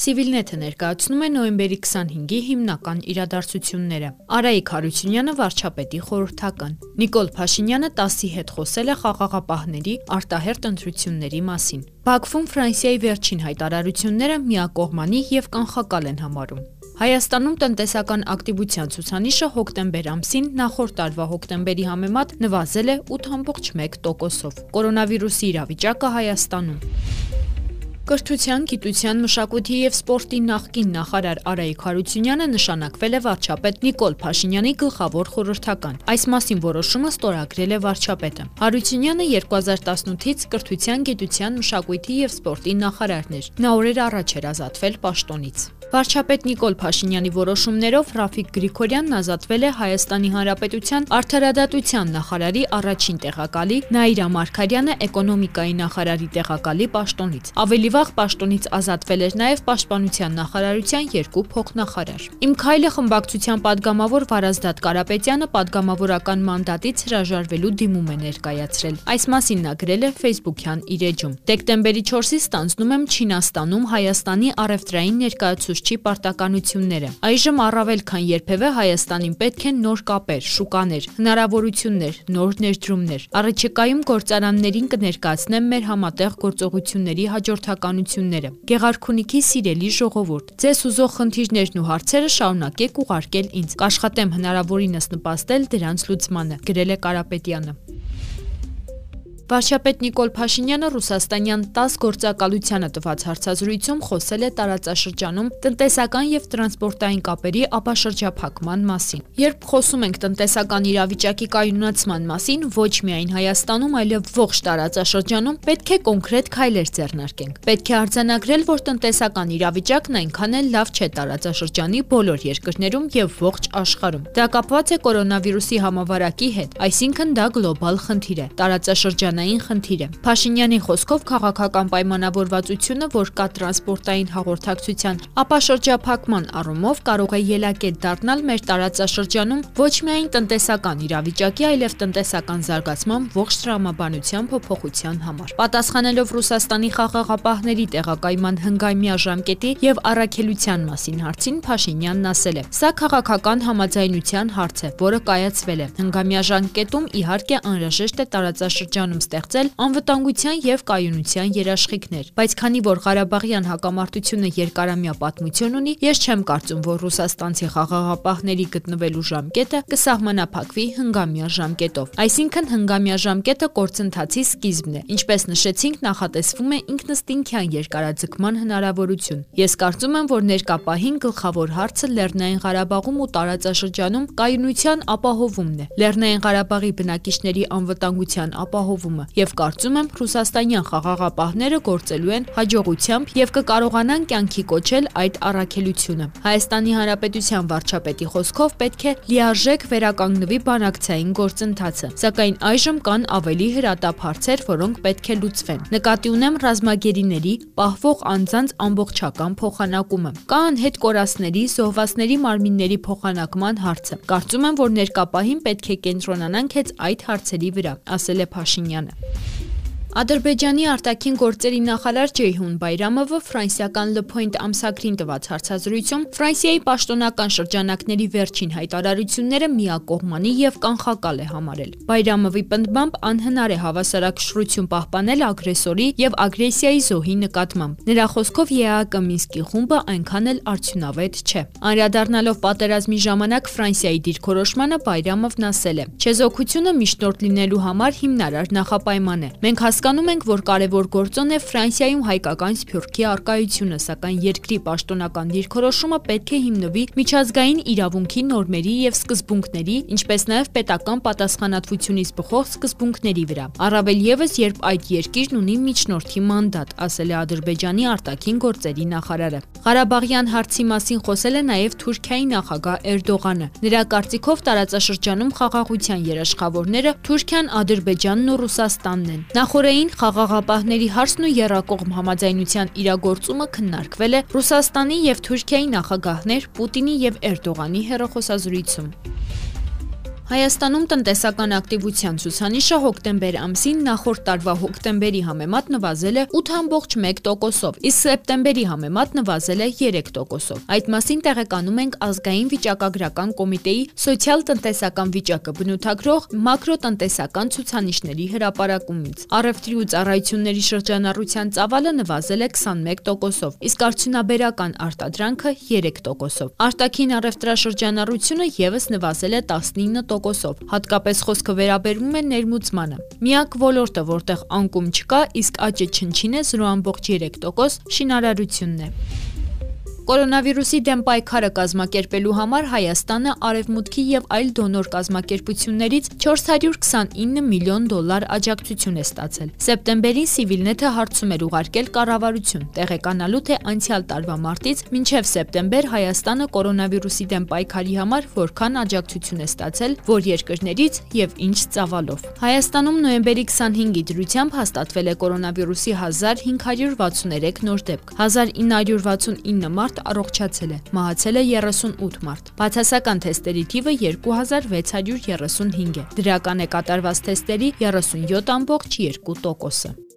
Civilnet-ը ներկայացնում է նոյեմբերի 25-ի հիմնական իրադարձությունները։ Արայիկ Հարությունյանը վարչապետի խորհրդական։ Նիկոլ Փաշինյանը 10-ի հետ խոսել է խաղաղապահների արտահերտ ընտրությունների մասին։ Բաքվում Ֆրանսիայի վերջին հայտարարությունները միակողմանի եւ կանխակալ են համարում։ Հայաստանում տնտեսական ակտիվության ցուցանիշը հոկտեմբեր ամսին նախորդ տարվա հոկտեմբերի համեմատ նվազել է 8.1%-ով։ Կորոնավիրուսի իրավիճակը Հայաստանում Կրթության, գիտության, մշակույթի եւ սպորտի նախկին նախարար Արայիկ Հարությունյանը նշանակվել է վարչապետ Նիկոլ Փաշինյանի գլխավոր խորհրդական։ Այս մասին որոշումը ստորագրել է վարչապետը։ Հարությունյանը 2018-ից կրթության, գիտության, մշակույթի եւ սպորտի նախարարն էր։ Նա օրեր առաջ էր ազատվել պաշտոնից։ Վարչապետ Նիկոլ Փաշինյանի որոշումներով Ռաֆիկ Գրիգորյանն ազատվել է Հայաստանի Հանրապետության Արդարադատության նախարարի առաջին տեղակալի, Նաիրա Մարգարյանը էկոնոմիկայի նախարարի տեղակալի պաշտոնից։ Ավելի վաղ պաշտոնից ազատվել էր նաև Պաշտպանության նախարարության երկու փոխնախարար։ Իմ քայլը խմբակցության падգամավոր Վարազդատ Կարապետյանը падգամավորական մանդատից հրաժարվելու դիմում է ներկայացրել։ Այս մասին նա գրել է Facebook-յան իր էջում։ Դեկտեմբերի 4-ից ստանձնում եմ Չինաստանում Հայաստանի առևտրային ներկայացուցիչ ուսուցչի պարտականությունները։ Այժմ առավել քան երբևէ Հայաստանին պետք են նոր կապեր, շուկաներ, հնարավորություններ, նոր ներդրումներ։ Առաջիկայում գործարաններին կներկայացնեմ մեր համատեղ գործողությունների հաջորդականությունները։ Գեղարքունիքի սիրելի ժողովուրդ, ձեզ ուզող խնդիրներն ու հարցերը շարունակեք ուղարկել ինձ։ Կաշխատեմ հնարավորինս նպաստել դրանց լուծմանը, գրել է Կարապետյանը։ Վարչապետ Նիկոլ Փաշինյանը Ռուսաստանյան 10 գործակալությանը տված հարցազրույցում խոսել է տարածաշրջանում տնտեսական եւ տրանսպորտային կապերի ապաշրջափակման մասին։ Երբ խոսում ենք տնտեսական իրավիճակի կայունացման մասին, ոչ միայն Հայաստանում, այլև ողջ տարածաշրջանում պետք է կոնկրետ քայլեր ձեռնարկենք։ Պետք է արձանագրել, որ տնտեսական իրավիճակն այնքան էլ լավ չէ տարածաշրջանի բոլոր երկրներում եւ ողջ աշխարհում։ Դա կապված է կորոնավիրուսի համավարակի հետ, այսինքն դա գլոբալ խնդիր է։ Տարածաշրջան ռեստորանային խնդիր է։ Փաշինյանի խոսքով քաղաքական պայմանավորվածությունը, որ կա տրանսպորտային հաղորդակցության ապաշրջափակման առումով կարող է ելակետ դառնալ մեր տարածաշրջանում ոչ միայն տնտեսական իրավիճակի, այլև տնտեսական զարգացման ողջ տրամաբանության փոփոխության համար։ Պատասխանելով Ռուսաստանի խաղաղապահների տեղակայման հնգամյա ժամկետի եւ առաքելության մասին հարցին Փաշինյանն ասել է. «Սա քաղաքական համաձայնության հարց է, որը կայացվել է։ Հնգամյա ժամկետում իհարկե անհրաժեշտ է տարածաշրջանում ստեղծել անվտանգության եւ կայունության երաշխիքներ, բայց քանի որ Ղարաբաղյան հակամարտությունը երկարամյա պատմություն ունի, ես չեմ կարծում, որ ռուսաստանցի խաղաղապահների գտնվելու ժամկետը կսահմանափակվի հնգամյա ժամկետով։ Այսինքն հնգամյա ժամկետը գործընթացի սկիզբն է։ Ինչպես նշեցինք, նախատեսվում է ինքնըստինքյան երկարաձգման հնարավորություն։ Ես կարծում եմ, որ ներկա պահին գլխավոր հարցը Լեռնային Ղարաբաղում ու տարածաշրջանում կայունության ապահովումն է։ Լեռնային Ղարաբաղի բնակիչների անվտանգության ապահովումը կազմը եւ կարծում եմ ռուսաստանյան խաղաղապահները գործելու են հաջողությամբ եւ կկարողանան կյանքի կոչել այդ առաքելությունը։ Հայաստանի Հանրապետության վարչապետի խոսքով պետք է լիարժեք վերականգնվի բանակցային գործընթացը, սակայն այժմ կան ավելի հրատապ հարցեր, որոնք պետք է լուծվեն։ Նկատի ունեմ ռազմագերիների, պահվող անձանց ամբողջական փոխանակումը։ Կա անհետ կորածների, զոհվածների մարմինների փոխանակման հարցը։ Կարծում եմ, որ ներկա պահին պետք է կենտրոնանանք հենց այդ հարցերի վրա, ասել է Փաշինյանը։ mañana. Ադրբեջանի արտաքին գործերի նախարար Ջեյհուն Բայրամովը ֆրանսիական Le Point ամսագրին տված հարցազրույցում Ֆրանսիայի պաշտոնական շրջանակների վերջին հայտարարությունները միակողմանի եւ կանխակալ է համարել։ Բայրամովի պնդմամբ անհնար է հավասարակշռություն պահպանել ագրեսորի եւ ագրեսիայի զոհի նկատմամբ։ Նրա խոսքով ԵԱԿ Մինսկի խումբը այնքան էլ արդյունավետ չէ։ Անրադառնալով պատերազմի ժամանակ Ֆրանսիայի դիրքորոշմանը Բայրամովն ասել է. «Չեզոքությունը միշտորդ լինելու համար հիմնարար նախապայման է։ Մենք Հասկանում ենք, որ կարևոր գործոն է Ֆրանսիայում հայկական սփյուռքի արկայությունը, սակայն երկրի պաշտոնական դիրքորոշումը պետք է հիմնվի միջազգային իրավունքի նորմերի եւ սկզբունքների, ինչպես նաեւ պետական պատասխանատվությունից բխող սկզբունքների վրա։ Առավել եւս, երբ այդ երկիրն ունի միջնորդի մանդատ, ասել է Ադրբեջանի արտաքին գործերի նախարարը։ Ղարաբաղյան հարցի մասին խոսել է նաեւ Թուրքիայի նախագահ Էրդողանը։ Նրա կարծիքով տարածաշրջանում խաղաղության երաշխավորները Թուրքիան, Ադրբեջանն ու Ռուսաստանն են։ Նախորդ Օրեին խաղաղապահների հարցն ու երակողմ համաձայնության իրագործումը քննարկվել է Ռուսաստանի եւ Թուրքիայի նախագահներ Պուտինի եւ Էրդողանի հերոխոսազրույցում։ Հայաստանում տնտեսական ակտիվության ցուցանիշը հոկտեմբեր ամսին նախորդ տարվա հոկտեմբերի համեմատ նվազել է 8.1%-ով, իսկ սեպտեմբերի համեմատ նվազել է 3%-ով։ Այդ մասին տեղեկանում ենք ազգային վիճակագրական կոմիտեի սոցիալ-տնտեսական վիճակը բնութագրող մակրոտնտեսական ցուցանիշների հրապարակումից։ Առևտրի ու ծառայությունների շրջանառության ծավալը նվազել է 21%-ով, իսկ արդյունաբերական արտադրանքը 3%-ով։ Արտաքին առևտրաշրջանառությունը եւս նվազել է 19% 10%-ով։ Հատկապես խոսքը վերաբերում է ներմուծմանը։ Միակ ոլորտը, որտեղ անկում չկա, իսկ աճը չնչին է 0.3% շինարարությունն է։ Կորոնավիրուսի դեմ պայքարը կազմակերպելու համար Հայաստանը Արևմուտքի եւ այլ դոնոր կազմակերպություններից 429 միլիոն դոլար աջակցություն է ստացել։ Սեպտեմբերին Civilnet-ը հարցում էր ուղարկել կառավարություն, տեղեկանալու թե անցյալ տարվա մարտից մինչև սեպտեմբեր Հայաստանը կորոնավիրուսի դեմ պայքարի համար որքան աջակցություն է ստացել, որ երկրներից եւ ինչ ծավալով։ Հայաստանում նոյեմբերի 25-ի դրությամբ հաստատվել է կորոնավիրուսի 1563 նոր դեպք։ 1969 մարդ առողջացել է, մահացել է 38 մարդ։ Բացասական թեստերի թիվը 2635 է։ Դրական է կատարված թեստերի 37.2%-ը։